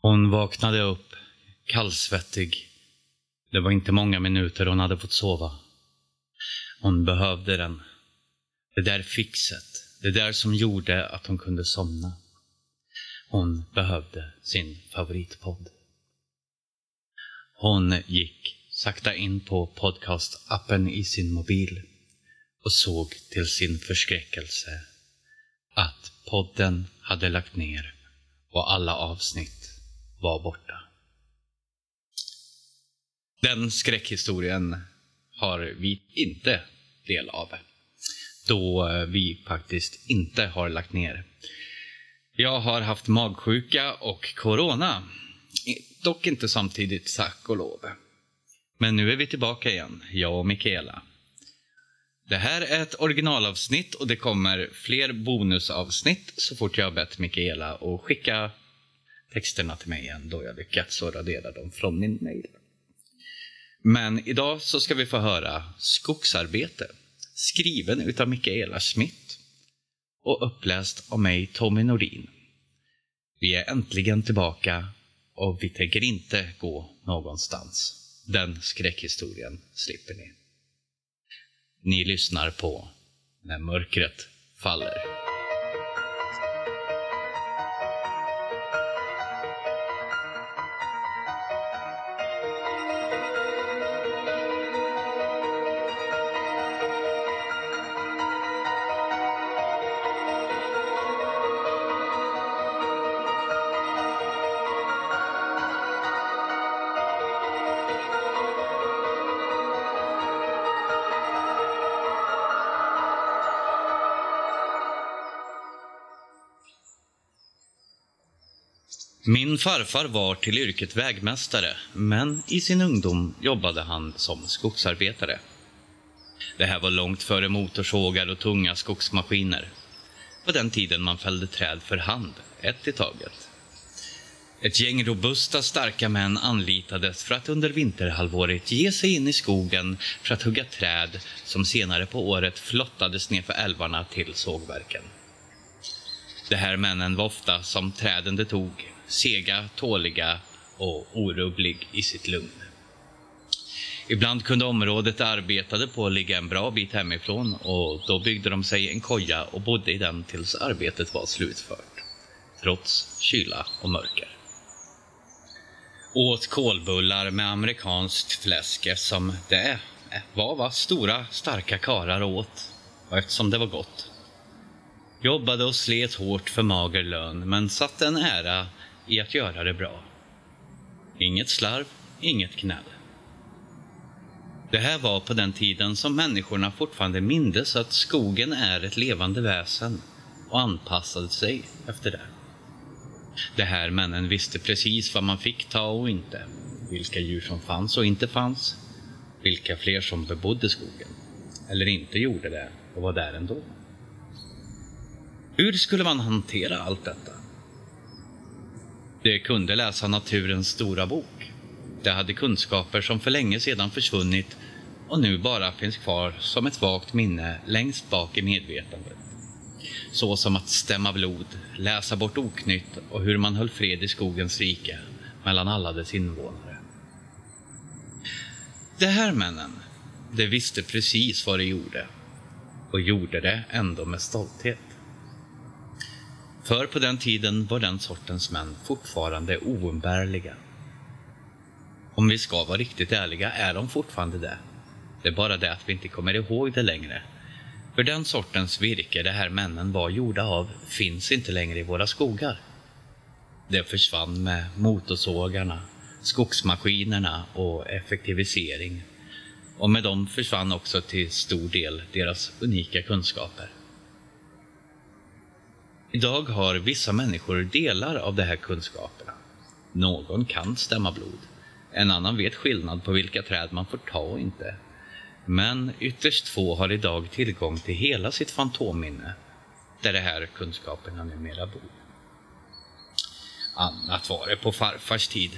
Hon vaknade upp, kallsvettig. Det var inte många minuter hon hade fått sova. Hon behövde den. Det där fixet, det där som gjorde att hon kunde somna. Hon behövde sin favoritpodd. Hon gick sakta in på podcastappen i sin mobil och såg till sin förskräckelse att podden hade lagt ner och alla avsnitt var borta. Den skräckhistorien har vi inte del av, då eh, vi faktiskt inte har lagt ner. Jag har haft magsjuka och corona, dock inte samtidigt, tack och lov. Men nu är vi tillbaka igen, jag och Mikaela. Det här är ett originalavsnitt och det kommer fler bonusavsnitt så fort jag har bett Mikaela att skicka texterna till mig igen då jag lyckats och radera dem från min mail. Men idag så ska vi få höra Skogsarbete, skriven utav Mikaela Schmidt och uppläst av mig, Tommy Nordin. Vi är äntligen tillbaka och vi tänker inte gå någonstans. Den skräckhistorien slipper ni. Ni lyssnar på När mörkret faller. Min farfar var till yrket vägmästare, men i sin ungdom jobbade han som skogsarbetare. Det här var långt före motorsågar och tunga skogsmaskiner. På den tiden man fällde träd för hand, ett i taget. Ett gäng robusta, starka män anlitades för att under vinterhalvåret ge sig in i skogen för att hugga träd som senare på året flottades nedför älvarna till sågverken. De här männen var ofta som träden det tog, sega, tåliga och orubblig i sitt lugn. Ibland kunde området de arbetade på ligga en bra bit hemifrån och då byggde de sig en koja och bodde i den tills arbetet var slutfört. Trots kyla och mörker. Åt kolbullar med amerikanskt fläsk eftersom det var vad stora starka karar åt och eftersom det var gott. Jobbade och slet hårt för mager lön men satte en ära i att göra det bra. Inget slarv, inget gnäll. Det här var på den tiden som människorna fortfarande mindes att skogen är ett levande väsen och anpassade sig efter det. De här männen visste precis vad man fick ta och inte, vilka djur som fanns och inte fanns, vilka fler som bebodde skogen, eller inte gjorde det och var där ändå. Hur skulle man hantera allt detta? De kunde läsa naturens stora bok. De hade kunskaper som för länge sedan försvunnit och nu bara finns kvar som ett vagt minne längst bak i medvetandet. Så som att stämma blod, läsa bort oknytt och hur man höll fred i skogens rike mellan alla dess invånare. De här männen, de visste precis vad de gjorde och gjorde det ändå med stolthet. För på den tiden var den sortens män fortfarande oumbärliga. Om vi ska vara riktigt ärliga är de fortfarande det. Det är bara det att vi inte kommer ihåg det längre. För den sortens virke de här männen var gjorda av finns inte längre i våra skogar. Det försvann med motorsågarna, skogsmaskinerna och effektivisering. Och med dem försvann också till stor del deras unika kunskaper. Idag har vissa människor delar av de här kunskaperna. Någon kan stämma blod. En annan vet skillnad på vilka träd man får ta och inte. Men ytterst få har idag tillgång till hela sitt fantomminne, där de här kunskaperna numera bor. Annat var det på farfars tid.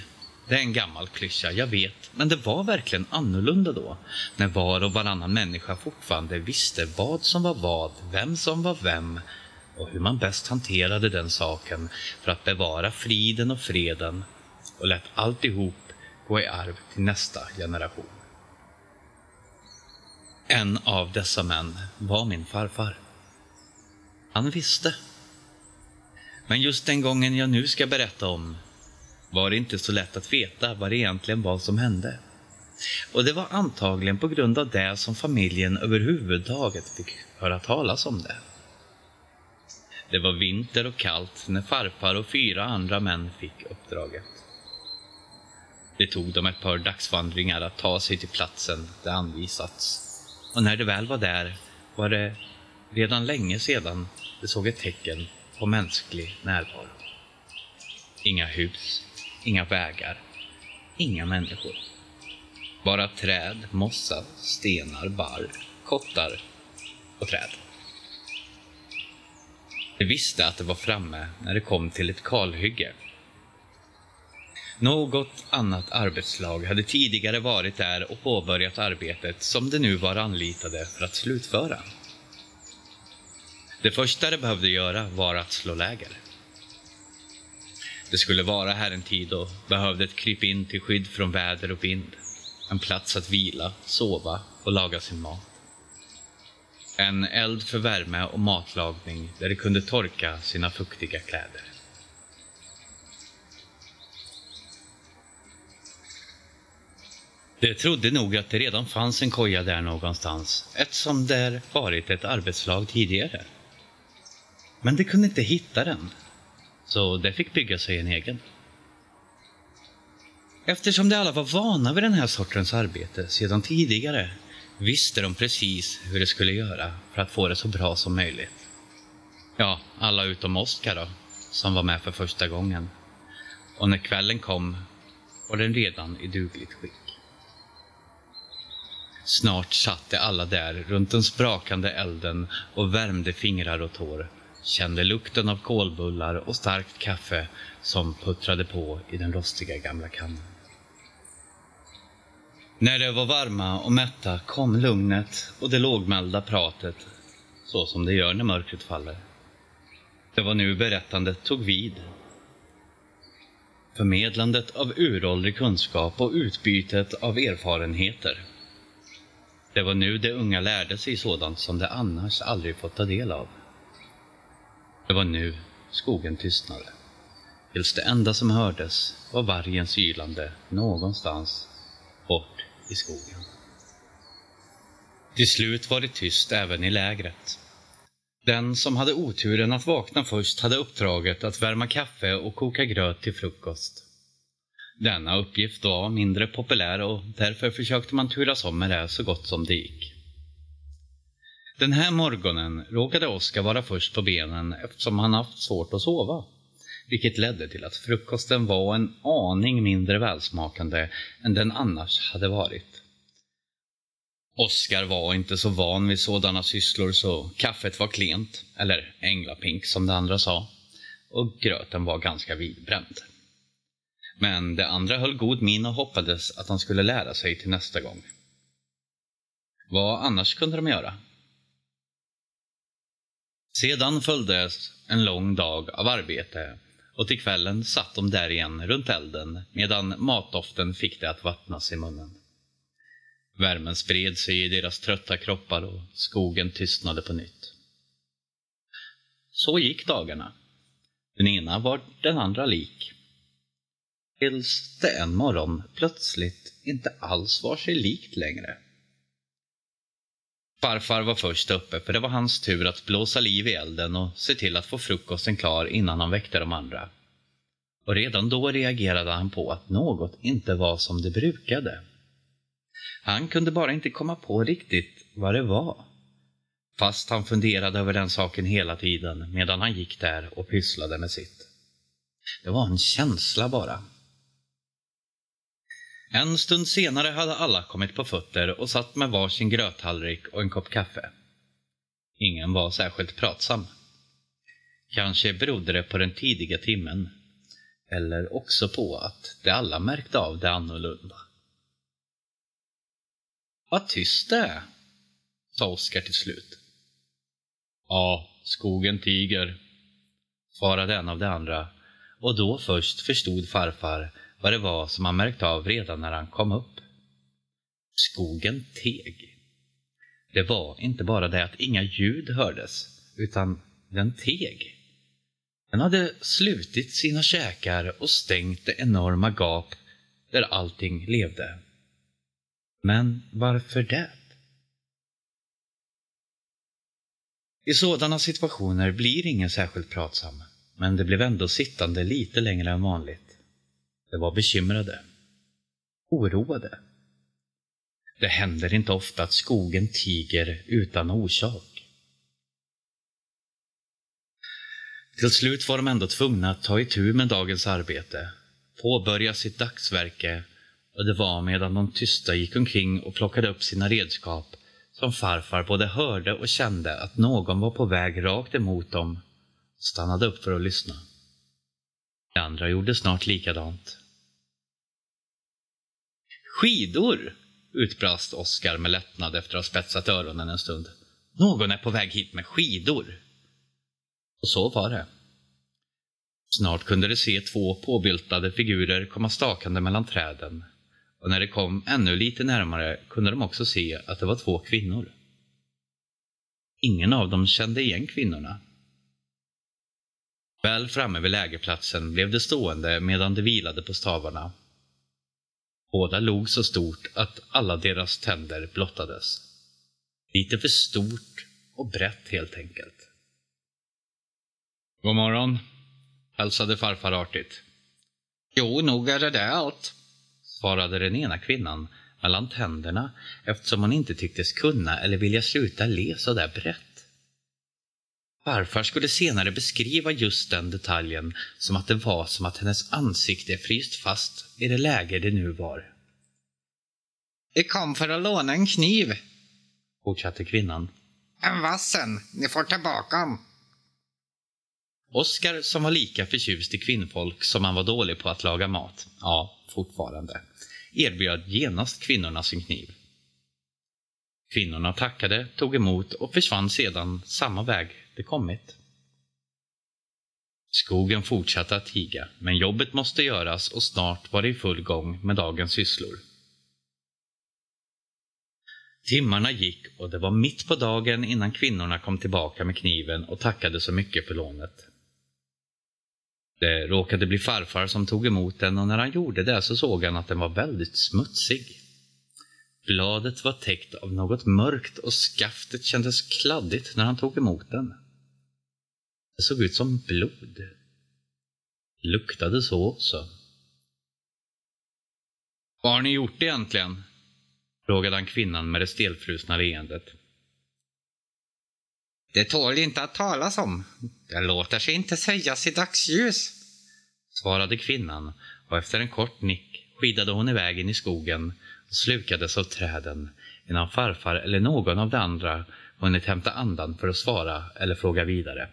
Det är en gammal klyscha, jag vet, men det var verkligen annorlunda då, när var och varannan människa fortfarande visste vad som var vad, vem som var vem och hur man bäst hanterade den saken för att bevara friden och freden och lät alltihop gå i arv till nästa generation. En av dessa män var min farfar. Han visste. Men just den gången jag nu ska berätta om var det inte så lätt att veta vad det egentligen var som hände. Och det var antagligen på grund av det som familjen överhuvudtaget fick höra talas om det. Det var vinter och kallt när farfar och fyra andra män fick uppdraget. Det tog dem ett par dagsvandringar att ta sig till platsen det anvisats. Och när de väl var där var det redan länge sedan de såg ett tecken på mänsklig närvaro. Inga hus, inga vägar, inga människor. Bara träd, mossa, stenar, barr, kottar och träd. De visste att det var framme när det kom till ett kalhygge. Något annat arbetslag hade tidigare varit där och påbörjat arbetet som de nu var anlitade för att slutföra. Det första de behövde göra var att slå läger. Det skulle vara här en tid och behövde ett krypin till skydd från väder och vind. En plats att vila, sova och laga sin mat. En eld för värme och matlagning där de kunde torka sina fuktiga kläder. De trodde nog att det redan fanns en koja där någonstans eftersom det varit ett arbetslag tidigare. Men de kunde inte hitta den, så de fick bygga sig en egen. Eftersom de alla var vana vid den här sortens arbete sedan tidigare visste de precis hur de skulle göra för att få det så bra som möjligt. Ja, alla utom Oskar då, som var med för första gången. Och när kvällen kom var den redan i dugligt skick. Snart satt de alla där runt den sprakande elden och värmde fingrar och tår, kände lukten av kolbullar och starkt kaffe som puttrade på i den rostiga gamla kannan. När de var varma och mätta kom lugnet och det lågmälda pratet, så som det gör när mörkret faller. Det var nu berättandet tog vid. Förmedlandet av uråldrig kunskap och utbytet av erfarenheter. Det var nu de unga lärde sig sådant som de annars aldrig fått ta del av. Det var nu skogen tystnade. Tills det enda som hördes var vargens ylande någonstans i skogen. Till slut var det tyst även i lägret. Den som hade oturen att vakna först hade uppdraget att värma kaffe och koka gröt till frukost. Denna uppgift var mindre populär och därför försökte man turas om med det så gott som det gick. Den här morgonen råkade Oskar vara först på benen eftersom han haft svårt att sova vilket ledde till att frukosten var en aning mindre välsmakande än den annars hade varit. Oskar var inte så van vid sådana sysslor så kaffet var klent, eller änglapink som de andra sa, och gröten var ganska vidbränd. Men de andra höll god min och hoppades att han skulle lära sig till nästa gång. Vad annars kunde de göra? Sedan följdes en lång dag av arbete och till kvällen satt de där igen runt elden medan matdoften fick det att vattnas i munnen. Värmen spred sig i deras trötta kroppar och skogen tystnade på nytt. Så gick dagarna. Den ena var den andra lik. Tills det en morgon plötsligt inte alls var sig likt längre. Farfar var först uppe för det var hans tur att blåsa liv i elden och se till att få frukosten klar innan han väckte de andra. Och redan då reagerade han på att något inte var som det brukade. Han kunde bara inte komma på riktigt vad det var. Fast han funderade över den saken hela tiden medan han gick där och pysslade med sitt. Det var en känsla bara. En stund senare hade alla kommit på fötter och satt med varsin gröttallrik och en kopp kaffe. Ingen var särskilt pratsam. Kanske berodde det på den tidiga timmen. Eller också på att de alla märkte av det annorlunda. Vad tyst det är, sa Oskar till slut. Ja, skogen tiger, svarade en av de andra och då först förstod farfar vad det var som han märkt av redan när han kom upp. Skogen teg. Det var inte bara det att inga ljud hördes, utan den teg. Den hade slutit sina käkar och stängt det enorma gap där allting levde. Men varför det? I sådana situationer blir ingen särskilt pratsam, men det blev ändå sittande lite längre än vanligt. De var bekymrade. Oroade. Det händer inte ofta att skogen tiger utan orsak. Till slut var de ändå tvungna att ta itu med dagens arbete, påbörja sitt dagsverke och det var medan de tysta gick omkring och plockade upp sina redskap som farfar både hörde och kände att någon var på väg rakt emot dem och stannade upp för att lyssna. De andra gjorde snart likadant. Skidor! utbrast Oskar med lättnad efter att ha spetsat öronen en stund. Någon är på väg hit med skidor. Och så var det. Snart kunde de se två påbyltade figurer komma stakande mellan träden och när de kom ännu lite närmare kunde de också se att det var två kvinnor. Ingen av dem kände igen kvinnorna. Väl framme vid lägerplatsen blev de stående medan de vilade på stavarna. Båda log så stort att alla deras tänder blottades. Lite för stort och brett helt enkelt. God morgon, hälsade farfar artigt. Jo, nog är det det allt, svarade den ena kvinnan mellan tänderna eftersom hon inte tycktes kunna eller vilja sluta le så där brett. Farfar skulle senare beskriva just den detaljen som att det var som att hennes ansikte fryst fast i det läge det nu var. Vi kom för att låna en kniv, fortsatte kvinnan. En vassen, ni får tillbaka den. Oskar, som var lika förtjust i kvinnfolk som han var dålig på att laga mat, ja, fortfarande, erbjöd genast kvinnorna sin kniv. Kvinnorna tackade, tog emot och försvann sedan samma väg inte kommit. Skogen fortsatte att tiga, men jobbet måste göras och snart var det i full gång med dagens sysslor. Timmarna gick och det var mitt på dagen innan kvinnorna kom tillbaka med kniven och tackade så mycket för lånet. Det råkade bli farfar som tog emot den och när han gjorde det så såg han att den var väldigt smutsig. Bladet var täckt av något mörkt och skaftet kändes kladdigt när han tog emot den. Det såg ut som blod. Luktade så också. Vad har ni gjort egentligen? frågade han kvinnan med det stelfrusna leendet. Det tål inte att talas om. Det låter sig inte sägas i dagsljus, svarade kvinnan och efter en kort nick skidade hon iväg in i skogen och slukades av träden innan farfar eller någon av de andra hunnit hämta andan för att svara eller fråga vidare.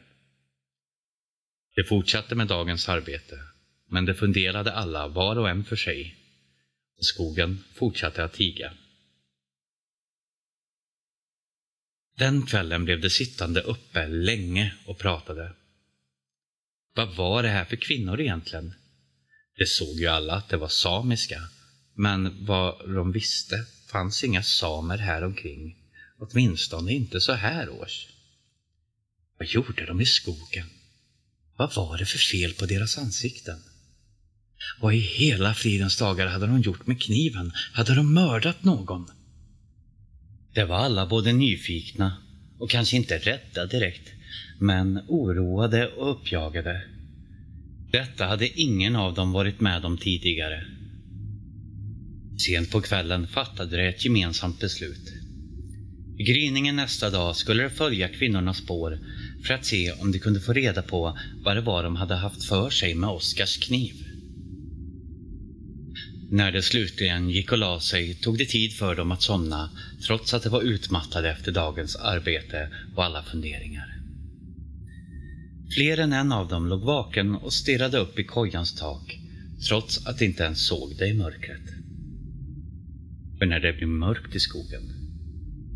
De fortsatte med dagens arbete, men de funderade alla var och en för sig. Och skogen fortsatte att tiga. Den kvällen blev de sittande uppe länge och pratade. Vad var det här för kvinnor egentligen? De såg ju alla att det var samiska, men vad de visste fanns inga samer här omkring, åtminstone inte så här års. Vad gjorde de i skogen? Vad var det för fel på deras ansikten? Vad i hela fridens dagar hade de gjort med kniven? Hade de mördat någon? Det var alla både nyfikna och kanske inte rädda direkt, men oroade och uppjagade. Detta hade ingen av dem varit med om tidigare. Sent på kvällen fattade de ett gemensamt beslut. I gryningen nästa dag skulle de följa kvinnornas spår för att se om de kunde få reda på vad det var de hade haft för sig med Oskars kniv. När de slutligen gick och la sig tog det tid för dem att somna trots att de var utmattade efter dagens arbete och alla funderingar. Fler än en av dem låg vaken och stirrade upp i kojans tak trots att de inte ens såg det i mörkret. För när det blir mörkt i skogen,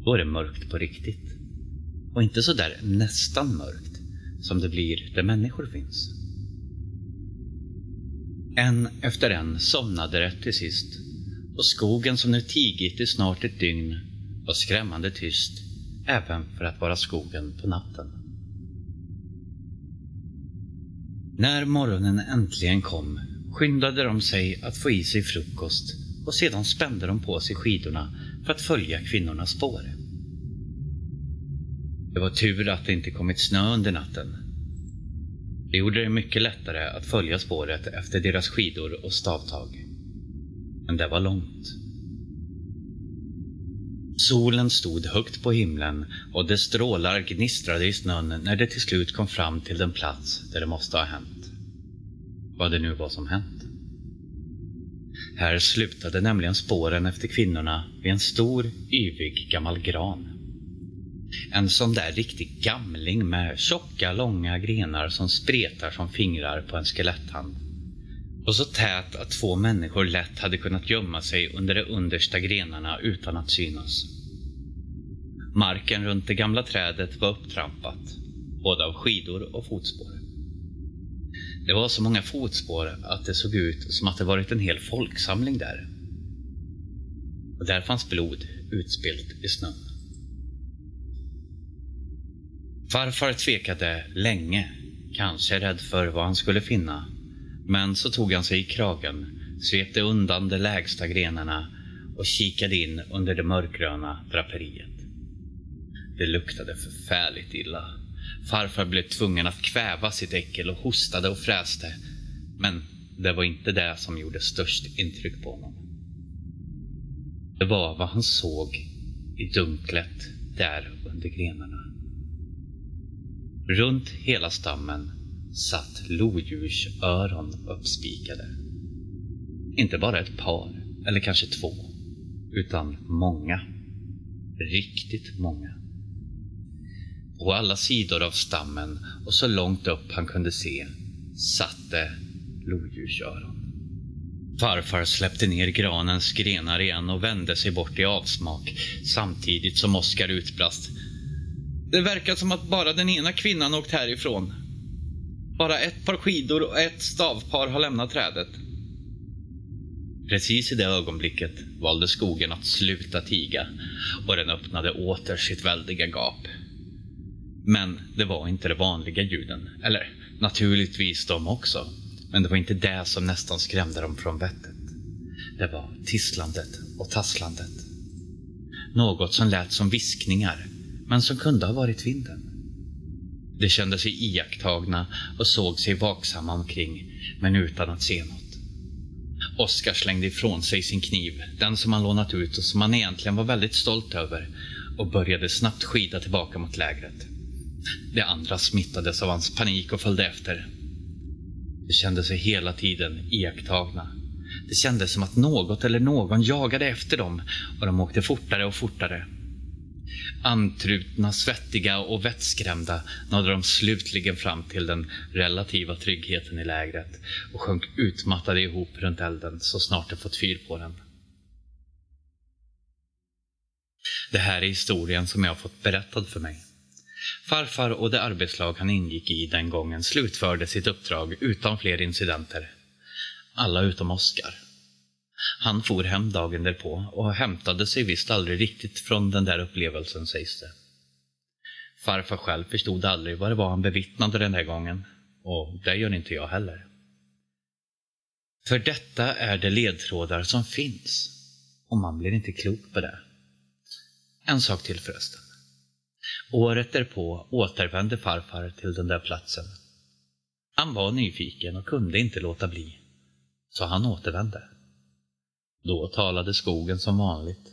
då är det mörkt på riktigt. Och inte så där nästan mörkt som det blir där människor finns. En efter en somnade det till sist och skogen som nu tigit i snart ett dygn var skrämmande tyst även för att vara skogen på natten. När morgonen äntligen kom skyndade de sig att få i sig frukost och sedan spände de på sig skidorna för att följa kvinnornas spår. Det var tur att det inte kommit snö under natten. Det gjorde det mycket lättare att följa spåret efter deras skidor och stavtag. Men det var långt. Solen stod högt på himlen och dess strålar gnistrade i snön när det till slut kom fram till den plats där det måste ha hänt. Vad det nu var som hänt. Här slutade nämligen spåren efter kvinnorna vid en stor, yvig gammal gran. En sån där riktig gamling med tjocka, långa grenar som spretar som fingrar på en skeletthand. Och så tät att två människor lätt hade kunnat gömma sig under de understa grenarna utan att synas. Marken runt det gamla trädet var upptrampat, både av skidor och fotspår. Det var så många fotspår att det såg ut som att det varit en hel folksamling där. Och där fanns blod utspillt i snön. Farfar tvekade länge, kanske rädd för vad han skulle finna. Men så tog han sig i kragen, svepte undan de lägsta grenarna och kikade in under det mörkgröna draperiet. Det luktade förfärligt illa. Farfar blev tvungen att kväva sitt äckel och hostade och fräste. Men det var inte det som gjorde störst intryck på honom. Det var vad han såg i dunklet där under grenarna. Runt hela stammen satt lodjursöron uppspikade. Inte bara ett par, eller kanske två, utan många. Riktigt många. På alla sidor av stammen och så långt upp han kunde se satte lodjursöron. Farfar släppte ner granens grenar igen och vände sig bort i avsmak samtidigt som Oskar utbrast. Det verkar som att bara den ena kvinnan åkt härifrån. Bara ett par skidor och ett stavpar har lämnat trädet. Precis i det ögonblicket valde skogen att sluta tiga och den öppnade åter sitt väldiga gap. Men det var inte de vanliga ljuden. Eller naturligtvis de också. Men det var inte det som nästan skrämde dem från vettet. Det var tisslandet och tasslandet. Något som lät som viskningar, men som kunde ha varit vinden. De kände sig iakttagna och såg sig vaksamma omkring, men utan att se något. Oskar slängde ifrån sig sin kniv, den som han lånat ut och som han egentligen var väldigt stolt över, och började snabbt skida tillbaka mot lägret. De andra smittades av hans panik och följde efter. De kände sig hela tiden iakttagna. Det kändes som att något eller någon jagade efter dem och de åkte fortare och fortare. Antrutna, svettiga och vettskrämda nådde de slutligen fram till den relativa tryggheten i lägret och sjönk utmattade ihop runt elden så snart de fått fyr på den. Det här är historien som jag har fått berättad för mig. Farfar och det arbetslag han ingick i den gången slutförde sitt uppdrag utan fler incidenter. Alla utom Oskar. Han for hem dagen därpå och hämtade sig visst aldrig riktigt från den där upplevelsen sägs det. Farfar själv förstod aldrig vad det var han bevittnade den där gången. Och det gör inte jag heller. För detta är de ledtrådar som finns. Och man blir inte klok på det. En sak till förresten. Året därpå återvände farfar till den där platsen. Han var nyfiken och kunde inte låta bli. Så han återvände. Då talade skogen som vanligt.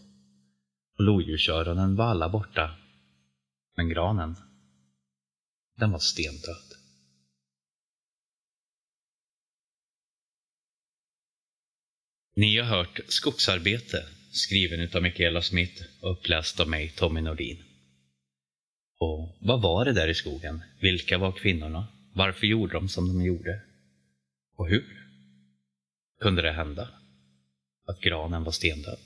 Och lodjursöronen var alla borta. Men granen, den var stendöd. Ni har hört Skogsarbete, skriven av Michaela Smith och uppläst av mig, Tommy Nordin. Och vad var det där i skogen? Vilka var kvinnorna? Varför gjorde de som de gjorde? Och hur? Kunde det hända? Att granen var stendöd?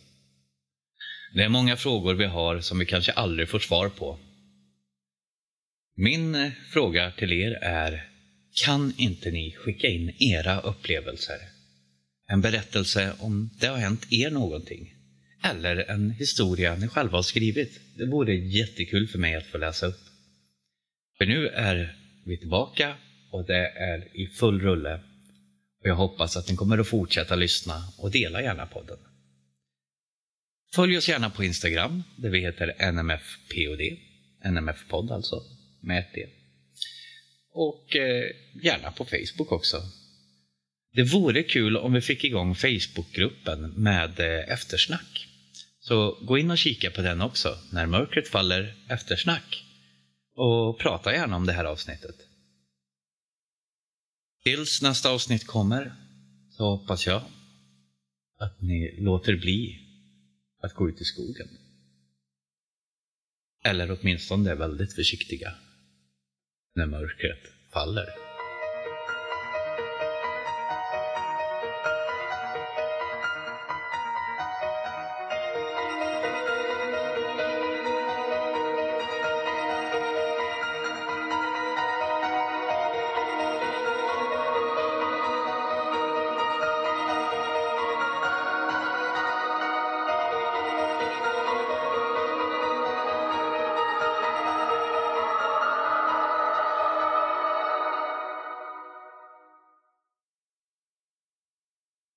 Det är många frågor vi har som vi kanske aldrig får svar på. Min eh, fråga till er är, kan inte ni skicka in era upplevelser? En berättelse om det har hänt er någonting. Eller en historia ni själva har skrivit. Det vore jättekul för mig att få läsa upp. För nu är vi tillbaka och det är i full rulle. Och jag hoppas att ni kommer att fortsätta lyssna och dela gärna podden. Följ oss gärna på Instagram där vi heter NMFPOD. NMF-podd alltså, med ett D. Och eh, gärna på Facebook också. Det vore kul om vi fick igång Facebookgruppen med eh, eftersnack. Så gå in och kika på den också, när mörkret faller eftersnack. Och prata gärna om det här avsnittet. Tills nästa avsnitt kommer så hoppas jag att ni låter bli att gå ut i skogen. Eller åtminstone är väldigt försiktiga när mörkret faller.